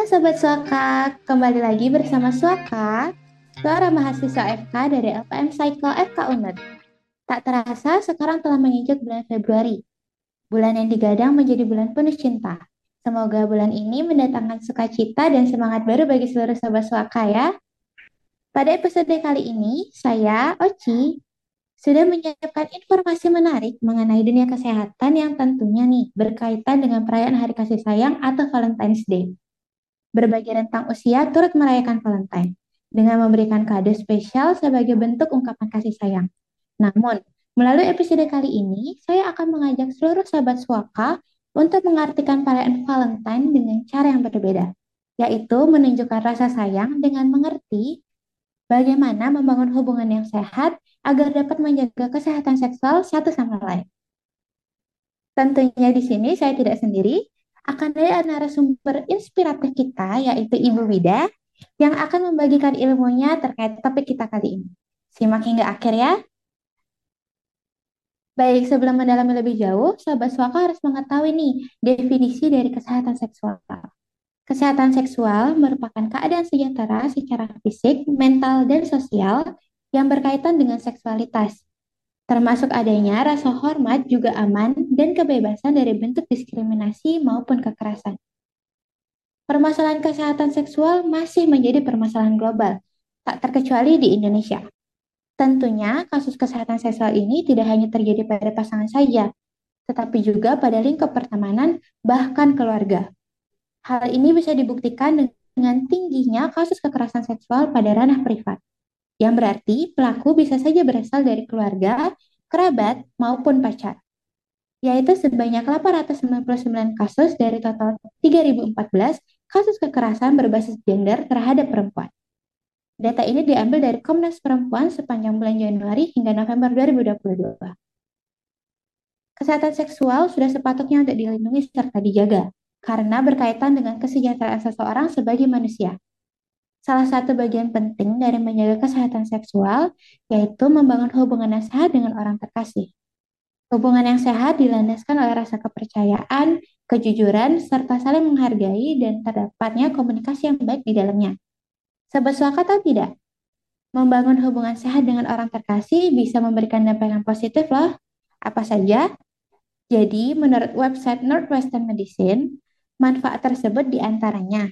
Halo Sobat Suaka, kembali lagi bersama Suaka, suara mahasiswa FK dari LPM Cycle FK UNED. Tak terasa sekarang telah menginjak bulan Februari, bulan yang digadang menjadi bulan penuh cinta. Semoga bulan ini mendatangkan sukacita dan semangat baru bagi seluruh Sobat Suaka ya. Pada episode kali ini, saya, Oci, sudah menyiapkan informasi menarik mengenai dunia kesehatan yang tentunya nih berkaitan dengan perayaan Hari Kasih Sayang atau Valentine's Day. Berbagi rentang usia turut merayakan Valentine dengan memberikan kado spesial sebagai bentuk ungkapan kasih sayang. Namun, melalui episode kali ini, saya akan mengajak seluruh sahabat suaka untuk mengartikan perayaan Valentine dengan cara yang berbeda, yaitu menunjukkan rasa sayang dengan mengerti bagaimana membangun hubungan yang sehat agar dapat menjaga kesehatan seksual satu sama lain. Tentunya di sini saya tidak sendiri, akan ada narasumber inspiratif kita, yaitu Ibu Wida, yang akan membagikan ilmunya terkait topik kita kali ini. Simak hingga akhir ya. Baik, sebelum mendalami lebih jauh, Sobat Suaka harus mengetahui nih definisi dari kesehatan seksual. Kesehatan seksual merupakan keadaan sejahtera secara fisik, mental, dan sosial yang berkaitan dengan seksualitas, termasuk adanya rasa hormat juga aman dan kebebasan dari bentuk diskriminasi maupun kekerasan. Permasalahan kesehatan seksual masih menjadi permasalahan global, tak terkecuali di Indonesia. Tentunya, kasus kesehatan seksual ini tidak hanya terjadi pada pasangan saja, tetapi juga pada lingkup pertemanan, bahkan keluarga. Hal ini bisa dibuktikan dengan tingginya kasus kekerasan seksual pada ranah privat yang berarti pelaku bisa saja berasal dari keluarga, kerabat, maupun pacar, yaitu sebanyak 899 kasus dari total 3014 kasus kekerasan berbasis gender terhadap perempuan. Data ini diambil dari Komnas Perempuan sepanjang bulan Januari hingga November 2022. Kesehatan seksual sudah sepatutnya untuk dilindungi serta dijaga, karena berkaitan dengan kesejahteraan seseorang sebagai manusia. Salah satu bagian penting dari menjaga kesehatan seksual yaitu membangun hubungan yang sehat dengan orang terkasih. Hubungan yang sehat dilandaskan oleh rasa kepercayaan, kejujuran, serta saling menghargai dan terdapatnya komunikasi yang baik di dalamnya. Sebesuaka atau tidak? Membangun hubungan sehat dengan orang terkasih bisa memberikan dampak yang positif loh. Apa saja? Jadi, menurut website Northwestern Medicine, manfaat tersebut di antaranya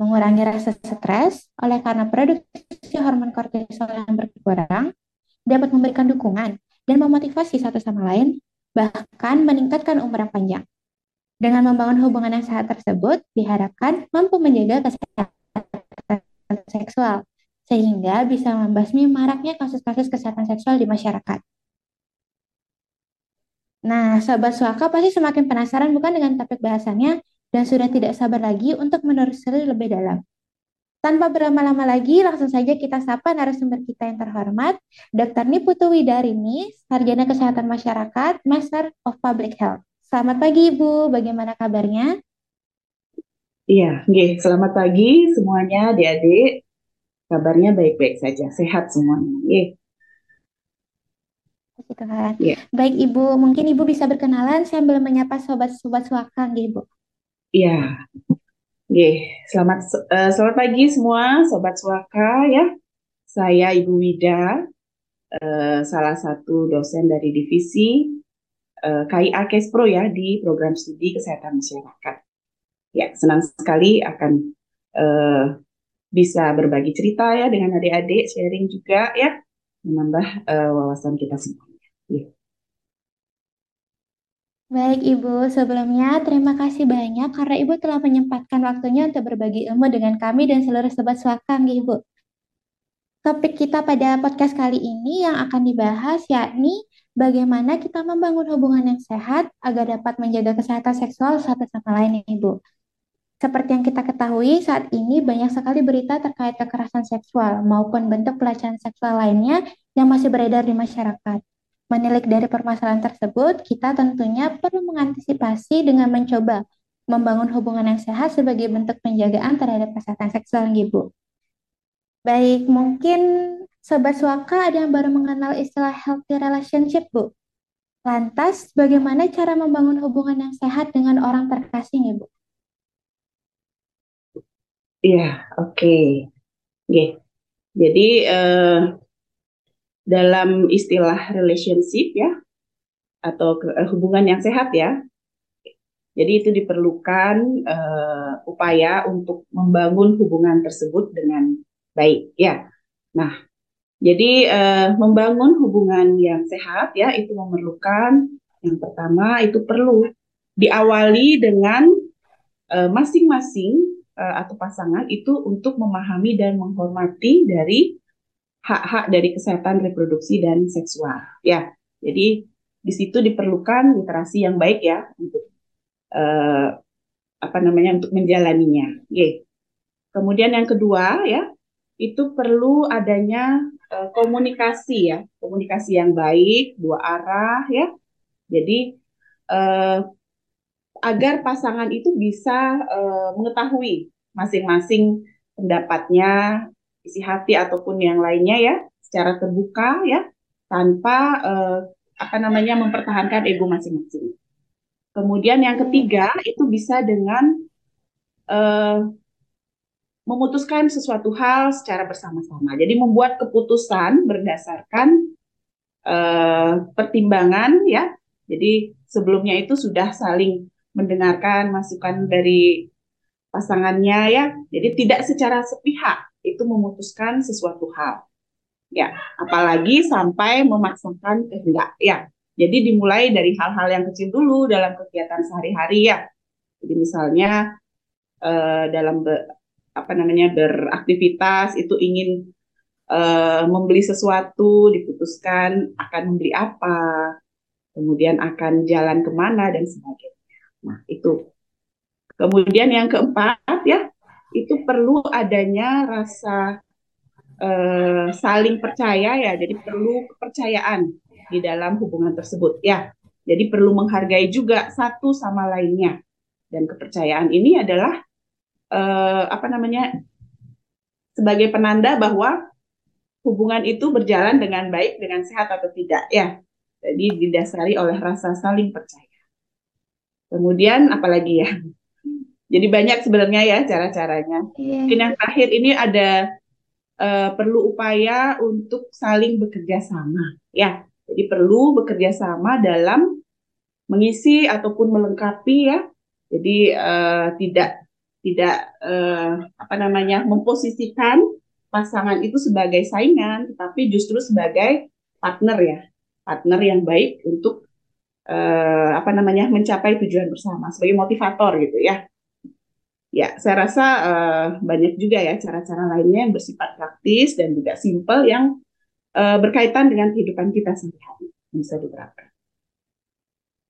mengurangi rasa stres oleh karena produksi hormon kortisol yang berkurang, dapat memberikan dukungan dan memotivasi satu sama lain, bahkan meningkatkan umur yang panjang. Dengan membangun hubungan yang sehat tersebut, diharapkan mampu menjaga kesehatan seksual, sehingga bisa membasmi maraknya kasus-kasus kesehatan seksual di masyarakat. Nah, sahabat suaka pasti semakin penasaran bukan dengan topik bahasannya dan sudah tidak sabar lagi untuk menelusuri lebih dalam. Tanpa berlama-lama lagi, langsung saja kita sapa narasumber kita yang terhormat, Dr. Niputu Widarini, Sarjana Kesehatan Masyarakat, Master of Public Health. Selamat pagi Ibu, bagaimana kabarnya? Iya, okay. selamat pagi semuanya adik-adik. Kabarnya baik-baik saja, sehat semuanya. Okay. Tuhan. Yeah. Baik Ibu, mungkin Ibu bisa berkenalan sambil menyapa sobat-sobat suaka, Ibu. Iya. Oke, selamat uh, selamat pagi semua sobat Suaka ya. Saya Ibu Wida, uh, salah satu dosen dari divisi uh, KIA Kespro ya di program studi kesehatan masyarakat. Ya, senang sekali akan uh, bisa berbagi cerita ya dengan adik-adik, sharing juga ya, menambah uh, wawasan kita semuanya. Ya. Baik Ibu, sebelumnya terima kasih banyak karena Ibu telah menyempatkan waktunya untuk berbagi ilmu dengan kami dan seluruh sobat suakang Ibu. Topik kita pada podcast kali ini yang akan dibahas yakni bagaimana kita membangun hubungan yang sehat agar dapat menjaga kesehatan seksual satu sama lain Ibu. Seperti yang kita ketahui, saat ini banyak sekali berita terkait kekerasan seksual maupun bentuk pelecehan seksual lainnya yang masih beredar di masyarakat. Menilik dari permasalahan tersebut, kita tentunya perlu mengantisipasi dengan mencoba membangun hubungan yang sehat sebagai bentuk penjagaan terhadap kesehatan seksual Ibu. Baik, mungkin Sobat Suaka ada yang baru mengenal istilah healthy relationship, Bu. Lantas, bagaimana cara membangun hubungan yang sehat dengan orang terkasih, Ibu? Iya, oke. Okay. Okay. Jadi uh, dalam istilah relationship ya atau uh, hubungan yang sehat ya. Jadi itu diperlukan uh, upaya untuk membangun hubungan tersebut dengan baik ya. Nah, jadi uh, membangun hubungan yang sehat ya itu memerlukan yang pertama itu perlu diawali dengan masing-masing uh, atau pasangan itu untuk memahami dan menghormati dari hak-hak dari kesehatan reproduksi dan seksual. Ya, jadi di situ diperlukan literasi yang baik ya untuk uh, apa namanya untuk menjalaninya. Oke. Kemudian yang kedua ya itu perlu adanya uh, komunikasi ya, komunikasi yang baik dua arah ya. Jadi uh, agar pasangan itu bisa uh, mengetahui masing-masing pendapatnya, isi hati ataupun yang lainnya ya, secara terbuka ya, tanpa uh, apa namanya mempertahankan ego masing-masing. Kemudian yang ketiga itu bisa dengan uh, memutuskan sesuatu hal secara bersama-sama. Jadi membuat keputusan berdasarkan uh, pertimbangan ya. Jadi sebelumnya itu sudah saling mendengarkan masukan dari pasangannya ya. Jadi tidak secara sepihak itu memutuskan sesuatu hal. Ya, apalagi sampai memaksakan kehendak ya. Jadi dimulai dari hal-hal yang kecil dulu dalam kegiatan sehari-hari ya. Jadi misalnya eh, dalam be, apa namanya beraktivitas itu ingin eh, membeli sesuatu diputuskan akan membeli apa, kemudian akan jalan ke mana dan sebagainya. Nah, itu. Kemudian yang keempat ya, itu perlu adanya rasa uh, saling percaya ya. Jadi perlu kepercayaan di dalam hubungan tersebut ya. Jadi perlu menghargai juga satu sama lainnya. Dan kepercayaan ini adalah uh, apa namanya? sebagai penanda bahwa hubungan itu berjalan dengan baik, dengan sehat atau tidak ya. Jadi didasari oleh rasa saling percaya. Kemudian apalagi ya? Jadi banyak sebenarnya ya cara-caranya. Yeah. Mungkin yang terakhir ini ada uh, perlu upaya untuk saling bekerja sama. Ya, jadi perlu bekerja sama dalam mengisi ataupun melengkapi ya. Jadi uh, tidak tidak uh, apa namanya memposisikan pasangan itu sebagai saingan, tetapi justru sebagai partner ya, partner yang baik untuk uh, apa namanya mencapai tujuan bersama sebagai motivator gitu ya. Ya, saya rasa uh, banyak juga ya cara-cara lainnya yang bersifat praktis dan juga simple yang uh, berkaitan dengan kehidupan kita sehari-hari bisa diterapkan.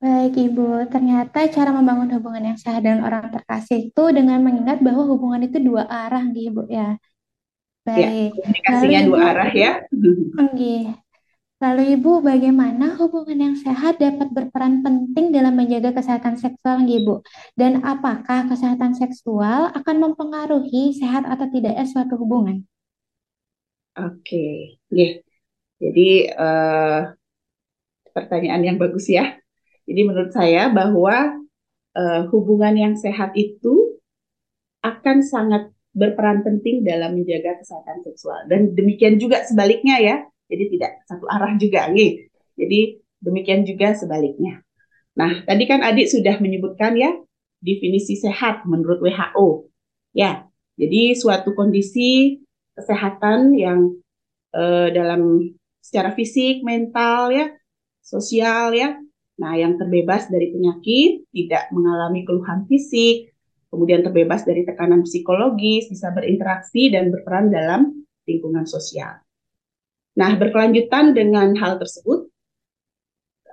Baik Ibu, ternyata cara membangun hubungan yang sehat dengan orang terkasih itu dengan mengingat bahwa hubungan itu dua arah Ibu ya. ya Baik. Ya, komunikasinya dua arah ya. Oke. Lalu Ibu, bagaimana hubungan yang sehat dapat berperan penting dalam menjaga kesehatan seksual, Ibu? Dan apakah kesehatan seksual akan mempengaruhi sehat atau tidaknya suatu hubungan? Oke, okay. jadi uh, pertanyaan yang bagus ya. Jadi menurut saya bahwa uh, hubungan yang sehat itu akan sangat berperan penting dalam menjaga kesehatan seksual dan demikian juga sebaliknya ya jadi tidak satu arah juga nih. Jadi demikian juga sebaliknya. Nah, tadi kan Adik sudah menyebutkan ya definisi sehat menurut WHO. Ya, jadi suatu kondisi kesehatan yang eh, dalam secara fisik, mental ya, sosial ya. Nah, yang terbebas dari penyakit, tidak mengalami keluhan fisik, kemudian terbebas dari tekanan psikologis, bisa berinteraksi dan berperan dalam lingkungan sosial. Nah, berkelanjutan dengan hal tersebut,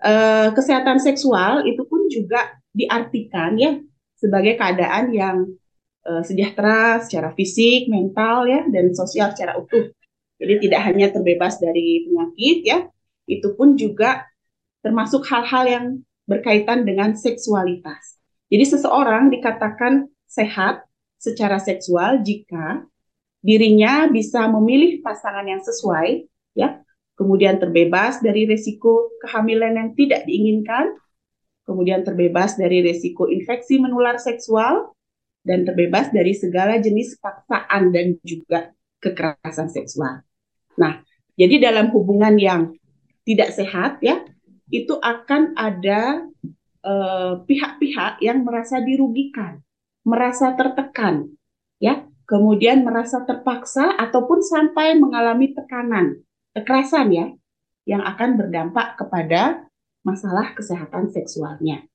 eh, kesehatan seksual itu pun juga diartikan ya sebagai keadaan yang eh, sejahtera secara fisik, mental ya dan sosial secara utuh. Jadi tidak hanya terbebas dari penyakit ya, itu pun juga termasuk hal-hal yang berkaitan dengan seksualitas. Jadi seseorang dikatakan sehat secara seksual jika dirinya bisa memilih pasangan yang sesuai ya. Kemudian terbebas dari risiko kehamilan yang tidak diinginkan, kemudian terbebas dari risiko infeksi menular seksual, dan terbebas dari segala jenis paksaan dan juga kekerasan seksual. Nah, jadi dalam hubungan yang tidak sehat ya, itu akan ada eh, pihak-pihak yang merasa dirugikan, merasa tertekan, ya, kemudian merasa terpaksa ataupun sampai mengalami tekanan, kekerasan ya, yang akan berdampak kepada masalah kesehatan seksualnya.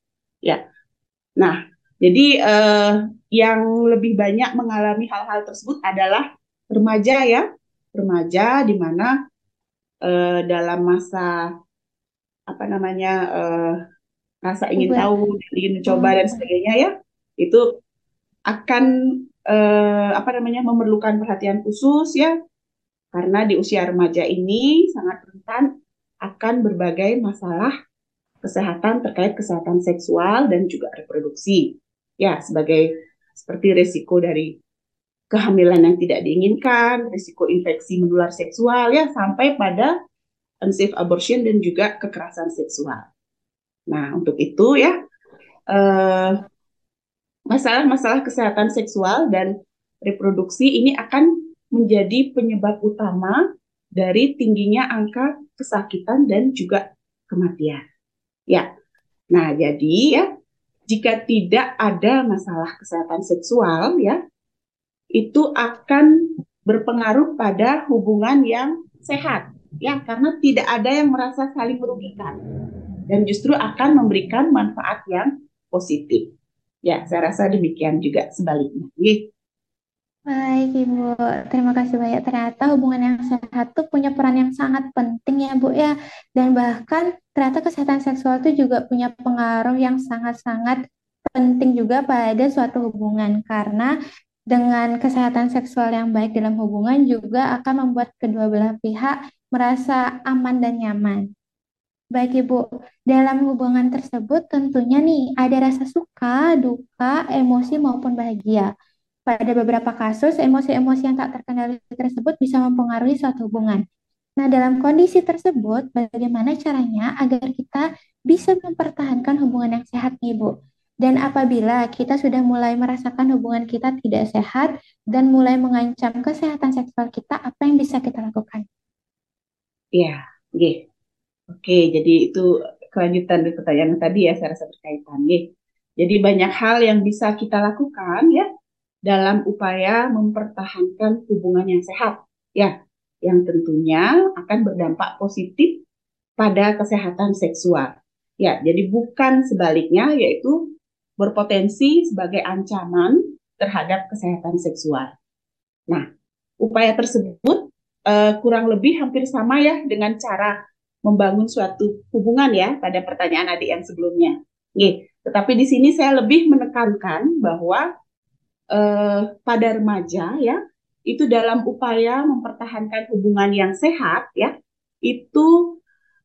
Ya. Nah, jadi eh, yang lebih banyak mengalami hal-hal tersebut adalah remaja ya, remaja di mana eh, dalam masa apa namanya eh, rasa ingin tahu, ingin mencoba dan hmm. sebagainya ya, itu akan eh, apa namanya memerlukan perhatian khusus ya, karena di usia remaja ini sangat rentan akan berbagai masalah kesehatan terkait kesehatan seksual dan juga reproduksi. Ya, sebagai seperti risiko dari kehamilan yang tidak diinginkan, risiko infeksi menular seksual ya sampai pada unsafe abortion dan juga kekerasan seksual. Nah, untuk itu ya masalah-masalah kesehatan seksual dan reproduksi ini akan menjadi penyebab utama dari tingginya angka kesakitan dan juga kematian. Ya. Nah, jadi ya, jika tidak ada masalah kesehatan seksual ya, itu akan berpengaruh pada hubungan yang sehat ya, karena tidak ada yang merasa saling merugikan dan justru akan memberikan manfaat yang positif. Ya, saya rasa demikian juga sebaliknya. Gitu. Baik, Ibu. Terima kasih banyak. Ternyata hubungan yang sehat tuh punya peran yang sangat penting ya, Bu ya. Dan bahkan ternyata kesehatan seksual itu juga punya pengaruh yang sangat-sangat penting juga pada suatu hubungan karena dengan kesehatan seksual yang baik dalam hubungan juga akan membuat kedua belah pihak merasa aman dan nyaman. Baik Ibu, dalam hubungan tersebut tentunya nih ada rasa suka, duka, emosi maupun bahagia. Pada beberapa kasus, emosi-emosi yang tak terkendali tersebut bisa mempengaruhi suatu hubungan. Nah, dalam kondisi tersebut, bagaimana caranya agar kita bisa mempertahankan hubungan yang sehat nih, Bu? Dan apabila kita sudah mulai merasakan hubungan kita tidak sehat dan mulai mengancam kesehatan seksual kita, apa yang bisa kita lakukan? Ya, oke. Oke, jadi itu kelanjutan dari pertanyaan tadi ya, saya rasa berkaitan. Jadi banyak hal yang bisa kita lakukan ya dalam upaya mempertahankan hubungan yang sehat, ya, yang tentunya akan berdampak positif pada kesehatan seksual. Ya, jadi bukan sebaliknya, yaitu berpotensi sebagai ancaman terhadap kesehatan seksual. Nah, upaya tersebut uh, kurang lebih hampir sama ya dengan cara membangun suatu hubungan ya pada pertanyaan adik yang sebelumnya. Nih, tetapi di sini saya lebih menekankan bahwa eh, pada remaja ya itu dalam upaya mempertahankan hubungan yang sehat ya itu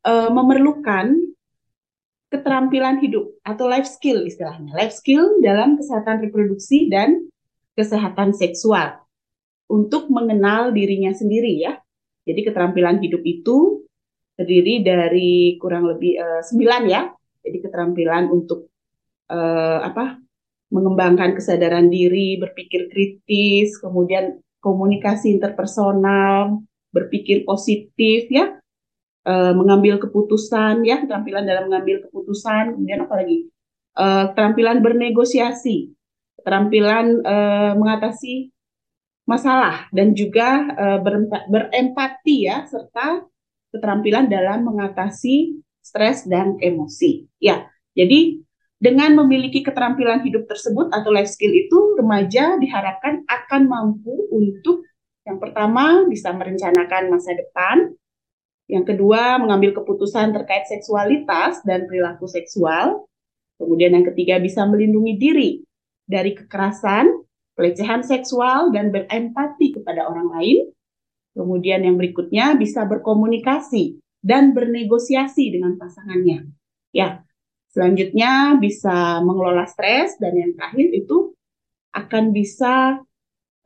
eh, memerlukan keterampilan hidup atau life skill istilahnya. Life skill dalam kesehatan reproduksi dan kesehatan seksual untuk mengenal dirinya sendiri ya. Jadi keterampilan hidup itu terdiri dari kurang lebih uh, sembilan ya. Jadi keterampilan untuk uh, apa mengembangkan kesadaran diri, berpikir kritis, kemudian komunikasi interpersonal, berpikir positif ya, e, mengambil keputusan ya, keterampilan dalam mengambil keputusan, kemudian apa lagi? E, keterampilan bernegosiasi, keterampilan e, mengatasi masalah dan juga e, berempati ya, serta keterampilan dalam mengatasi stres dan emosi. Ya, jadi dengan memiliki keterampilan hidup tersebut atau life skill itu, remaja diharapkan akan mampu untuk yang pertama bisa merencanakan masa depan, yang kedua mengambil keputusan terkait seksualitas dan perilaku seksual, kemudian yang ketiga bisa melindungi diri dari kekerasan, pelecehan seksual dan berempati kepada orang lain. Kemudian yang berikutnya bisa berkomunikasi dan bernegosiasi dengan pasangannya. Ya, Selanjutnya bisa mengelola stres dan yang terakhir itu akan bisa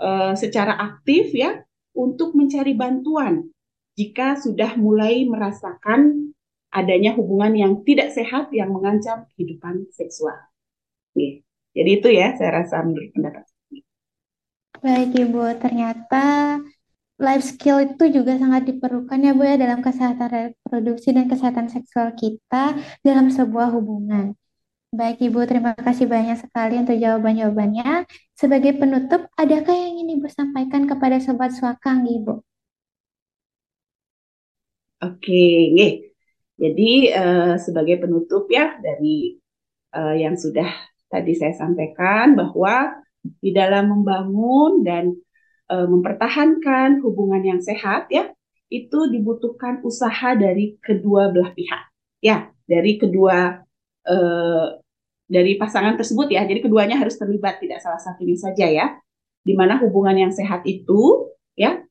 uh, secara aktif ya untuk mencari bantuan jika sudah mulai merasakan adanya hubungan yang tidak sehat yang mengancam kehidupan seksual. Oke. Jadi itu ya saya rasa menurut pendapat. Baik Ibu, ternyata life skill itu juga sangat diperlukan ya Bu ya dalam kesehatan reproduksi dan kesehatan seksual kita dalam sebuah hubungan. Baik Ibu, terima kasih banyak sekali untuk jawaban-jawabannya. Sebagai penutup, adakah yang ingin Ibu sampaikan kepada Sobat Swakang Ibu? Oke, nih. Jadi uh, sebagai penutup ya dari uh, yang sudah tadi saya sampaikan bahwa di dalam membangun dan uh, mempertahankan hubungan yang sehat ya itu dibutuhkan usaha dari kedua belah pihak ya dari kedua uh, dari pasangan tersebut ya jadi keduanya harus terlibat tidak salah satunya saja ya di mana hubungan yang sehat itu ya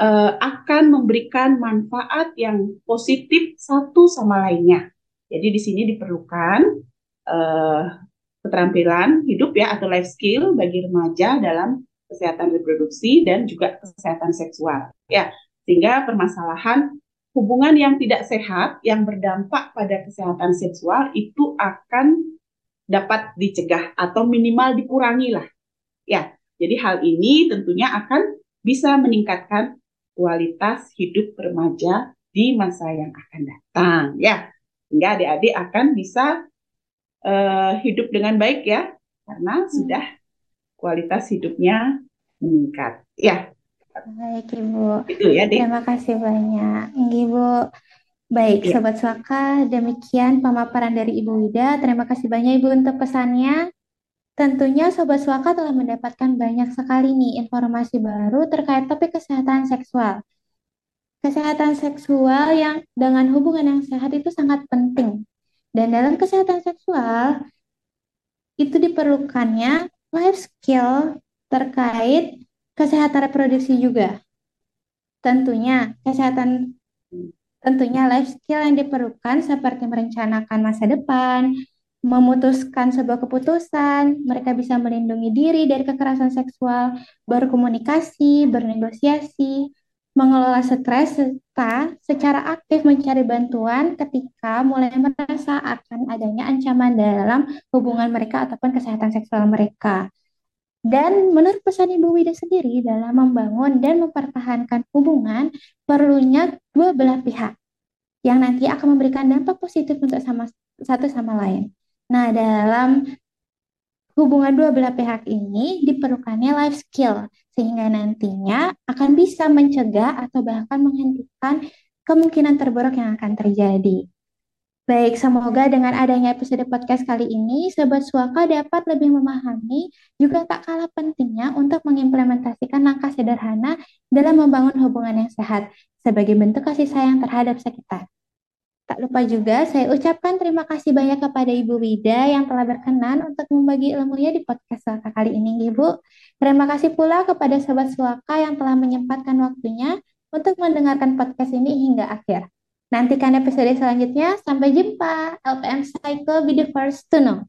uh, akan memberikan manfaat yang positif satu sama lainnya. Jadi di sini diperlukan keterampilan hidup ya atau life skill bagi remaja dalam kesehatan reproduksi dan juga kesehatan seksual. Ya, sehingga permasalahan hubungan yang tidak sehat yang berdampak pada kesehatan seksual itu akan dapat dicegah atau minimal dikurangi lah. Ya, jadi hal ini tentunya akan bisa meningkatkan kualitas hidup remaja di masa yang akan datang ya sehingga adik-adik akan bisa uh, hidup dengan baik ya karena hmm. sudah kualitas hidupnya meningkat ya baik ibu itu ya Dek. terima kasih banyak ibu baik ya. sobat suaka demikian pemaparan dari ibu Wida terima kasih banyak ibu untuk pesannya Tentunya Sobat Suaka telah mendapatkan banyak sekali nih informasi baru terkait topik kesehatan seksual. Kesehatan seksual yang dengan hubungan yang sehat itu sangat penting. Dan dalam kesehatan seksual itu diperlukannya life skill terkait kesehatan reproduksi juga. Tentunya kesehatan tentunya life skill yang diperlukan seperti merencanakan masa depan, memutuskan sebuah keputusan, mereka bisa melindungi diri dari kekerasan seksual, berkomunikasi, bernegosiasi, mengelola stres, serta secara aktif mencari bantuan ketika mulai merasa akan adanya ancaman dalam hubungan mereka ataupun kesehatan seksual mereka. Dan menurut pesan Ibu Wida sendiri dalam membangun dan mempertahankan hubungan perlunya dua belah pihak yang nanti akan memberikan dampak positif untuk sama satu sama lain. Nah, dalam hubungan dua belah pihak ini diperlukannya life skill sehingga nantinya akan bisa mencegah atau bahkan menghentikan kemungkinan terburuk yang akan terjadi. Baik, semoga dengan adanya episode podcast kali ini, Sobat Suaka dapat lebih memahami juga tak kalah pentingnya untuk mengimplementasikan langkah sederhana dalam membangun hubungan yang sehat sebagai bentuk kasih sayang terhadap sekitar. Tak lupa juga saya ucapkan terima kasih banyak kepada Ibu Wida yang telah berkenan untuk membagi ilmunya di podcast Suaka kali ini, Ibu. Terima kasih pula kepada Sobat Suaka yang telah menyempatkan waktunya untuk mendengarkan podcast ini hingga akhir. Nantikan episode selanjutnya. Sampai jumpa. LPM Cycle be the first to know.